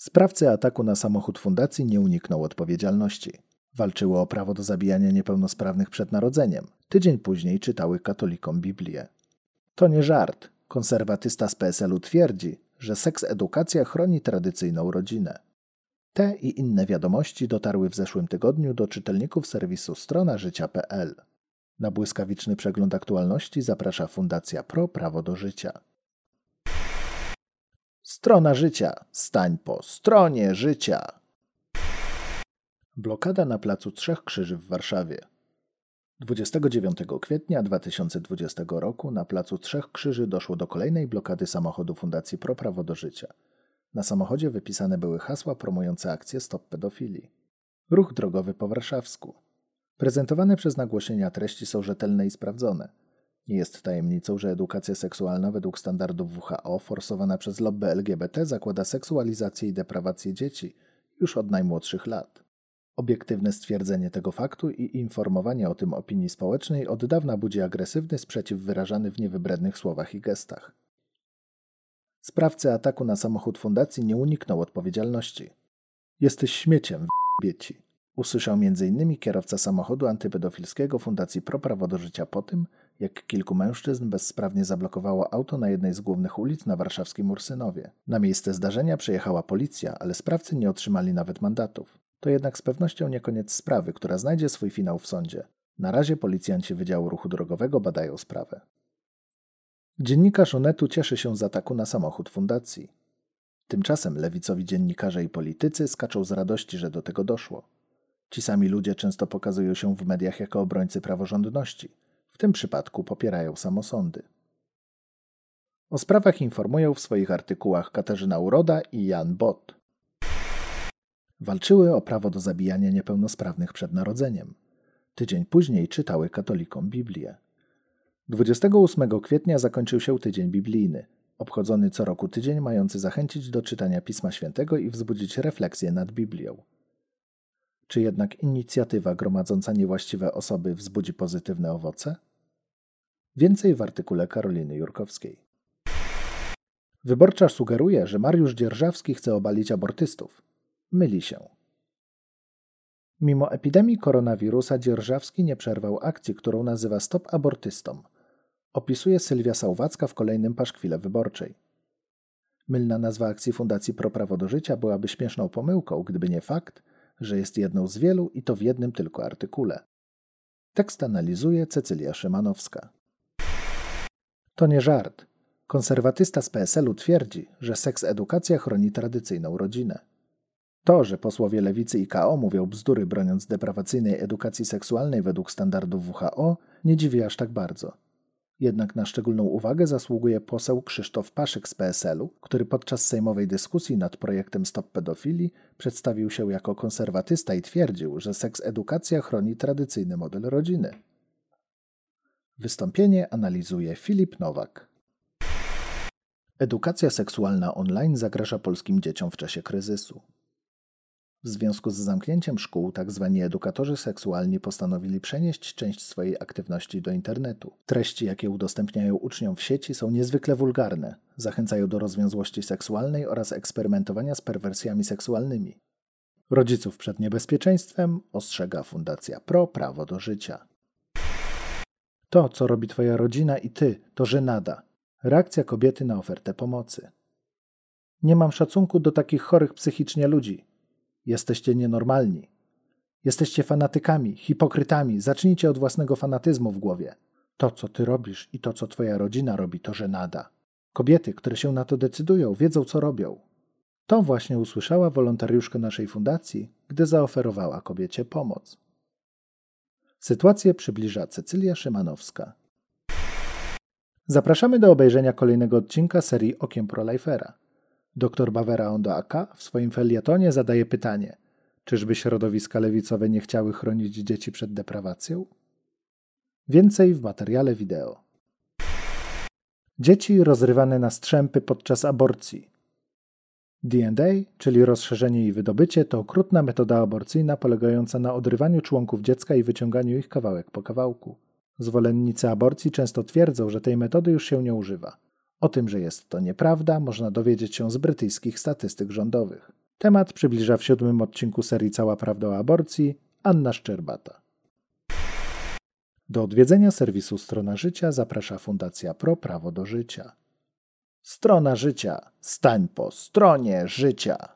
Sprawcy ataku na samochód fundacji nie uniknął odpowiedzialności. Walczyły o prawo do zabijania niepełnosprawnych przed narodzeniem. Tydzień później czytały katolikom Biblię. To nie żart. Konserwatysta z PSL-u twierdzi, że seks edukacja chroni tradycyjną rodzinę. Te i inne wiadomości dotarły w zeszłym tygodniu do czytelników serwisu życia.pl. Na błyskawiczny przegląd aktualności zaprasza Fundacja Pro Prawo do Życia. Strona życia. Stań po stronie życia. Blokada na placu Trzech Krzyży w Warszawie. 29 kwietnia 2020 roku na placu Trzech Krzyży doszło do kolejnej blokady samochodu Fundacji Pro Prawo do Życia. Na samochodzie wypisane były hasła promujące akcję Stop Pedofilii. Ruch drogowy po warszawsku. Prezentowane przez nagłośnienia treści są rzetelne i sprawdzone. Nie jest tajemnicą, że edukacja seksualna według standardów WHO forsowana przez lobby LGBT zakłada seksualizację i deprawację dzieci już od najmłodszych lat. Obiektywne stwierdzenie tego faktu i informowanie o tym opinii społecznej od dawna budzi agresywny sprzeciw wyrażany w niewybrednych słowach i gestach. Sprawcy ataku na samochód fundacji nie uniknął odpowiedzialności. Jesteś śmieciem, w***bieci. Usłyszał m.in. kierowca samochodu antypedofilskiego Fundacji Pro Prawo do Życia po tym, jak kilku mężczyzn bezsprawnie zablokowało auto na jednej z głównych ulic na warszawskim Ursynowie. Na miejsce zdarzenia przyjechała policja, ale sprawcy nie otrzymali nawet mandatów. To jednak z pewnością nie koniec sprawy, która znajdzie swój finał w sądzie. Na razie policjanci Wydziału Ruchu Drogowego badają sprawę. Dziennikarz Onetu cieszy się z ataku na samochód fundacji. Tymczasem lewicowi dziennikarze i politycy skaczą z radości, że do tego doszło. Ci sami ludzie często pokazują się w mediach jako obrońcy praworządności. Tym przypadku popierają samosądy. O sprawach informują w swoich artykułach Katarzyna Uroda i Jan Bot. Walczyły o prawo do zabijania niepełnosprawnych przed narodzeniem. Tydzień później czytały katolikom Biblię. 28 kwietnia zakończył się tydzień biblijny, obchodzony co roku tydzień mający zachęcić do czytania Pisma Świętego i wzbudzić refleksję nad Biblią. Czy jednak inicjatywa gromadząca niewłaściwe osoby wzbudzi pozytywne owoce? Więcej w artykule Karoliny Jurkowskiej. Wyborcza sugeruje, że Mariusz Dzierżawski chce obalić abortystów. Myli się. Mimo epidemii koronawirusa Dzierżawski nie przerwał akcji, którą nazywa Stop Abortystom. Opisuje Sylwia Sałwacka w kolejnym paszkwile wyborczej. Mylna nazwa akcji Fundacji Pro Prawo do Życia byłaby śmieszną pomyłką, gdyby nie fakt, że jest jedną z wielu i to w jednym tylko artykule. Tekst analizuje Cecylia Szymanowska. To nie żart. Konserwatysta z PSL-u twierdzi, że seks edukacja chroni tradycyjną rodzinę. To, że posłowie lewicy i KO mówią bzdury broniąc deprawacyjnej edukacji seksualnej według standardów WHO, nie dziwi aż tak bardzo. Jednak na szczególną uwagę zasługuje poseł Krzysztof Paszyk z PSL-u, który podczas sejmowej dyskusji nad projektem Stop Pedofilii przedstawił się jako konserwatysta i twierdził, że seks edukacja chroni tradycyjny model rodziny. Wystąpienie analizuje Filip Nowak. Edukacja seksualna online zagraża polskim dzieciom w czasie kryzysu. W związku z zamknięciem szkół, tzw. Tak edukatorzy seksualni postanowili przenieść część swojej aktywności do internetu. Treści, jakie udostępniają uczniom w sieci, są niezwykle wulgarne, zachęcają do rozwiązłości seksualnej oraz eksperymentowania z perwersjami seksualnymi. Rodziców przed niebezpieczeństwem ostrzega Fundacja Pro Prawo do Życia. To, co robi Twoja rodzina i Ty, to żenada. Reakcja kobiety na ofertę pomocy. Nie mam szacunku do takich chorych psychicznie ludzi, Jesteście nienormalni. Jesteście fanatykami, hipokrytami. Zacznijcie od własnego fanatyzmu w głowie. To, co ty robisz i to, co twoja rodzina robi, to żenada. Kobiety, które się na to decydują, wiedzą, co robią. To właśnie usłyszała wolontariuszka naszej fundacji, gdy zaoferowała kobiecie pomoc. Sytuację przybliża Cecylia Szymanowska. Zapraszamy do obejrzenia kolejnego odcinka serii Okiem Prolifera. Dr Bawera Ondo w swoim felietonie zadaje pytanie: czyżby środowiska lewicowe nie chciały chronić dzieci przed deprawacją? Więcej w materiale wideo. Dzieci rozrywane na strzępy podczas aborcji. D&A, czyli rozszerzenie i wydobycie, to okrutna metoda aborcyjna polegająca na odrywaniu członków dziecka i wyciąganiu ich kawałek po kawałku. Zwolennicy aborcji często twierdzą, że tej metody już się nie używa. O tym, że jest to nieprawda, można dowiedzieć się z brytyjskich statystyk rządowych. Temat przybliża w siódmym odcinku serii Cała Prawda o Aborcji Anna Szczerbata. Do odwiedzenia serwisu Strona Życia zaprasza Fundacja Pro Prawo do Życia. Strona Życia. Stań po stronie życia.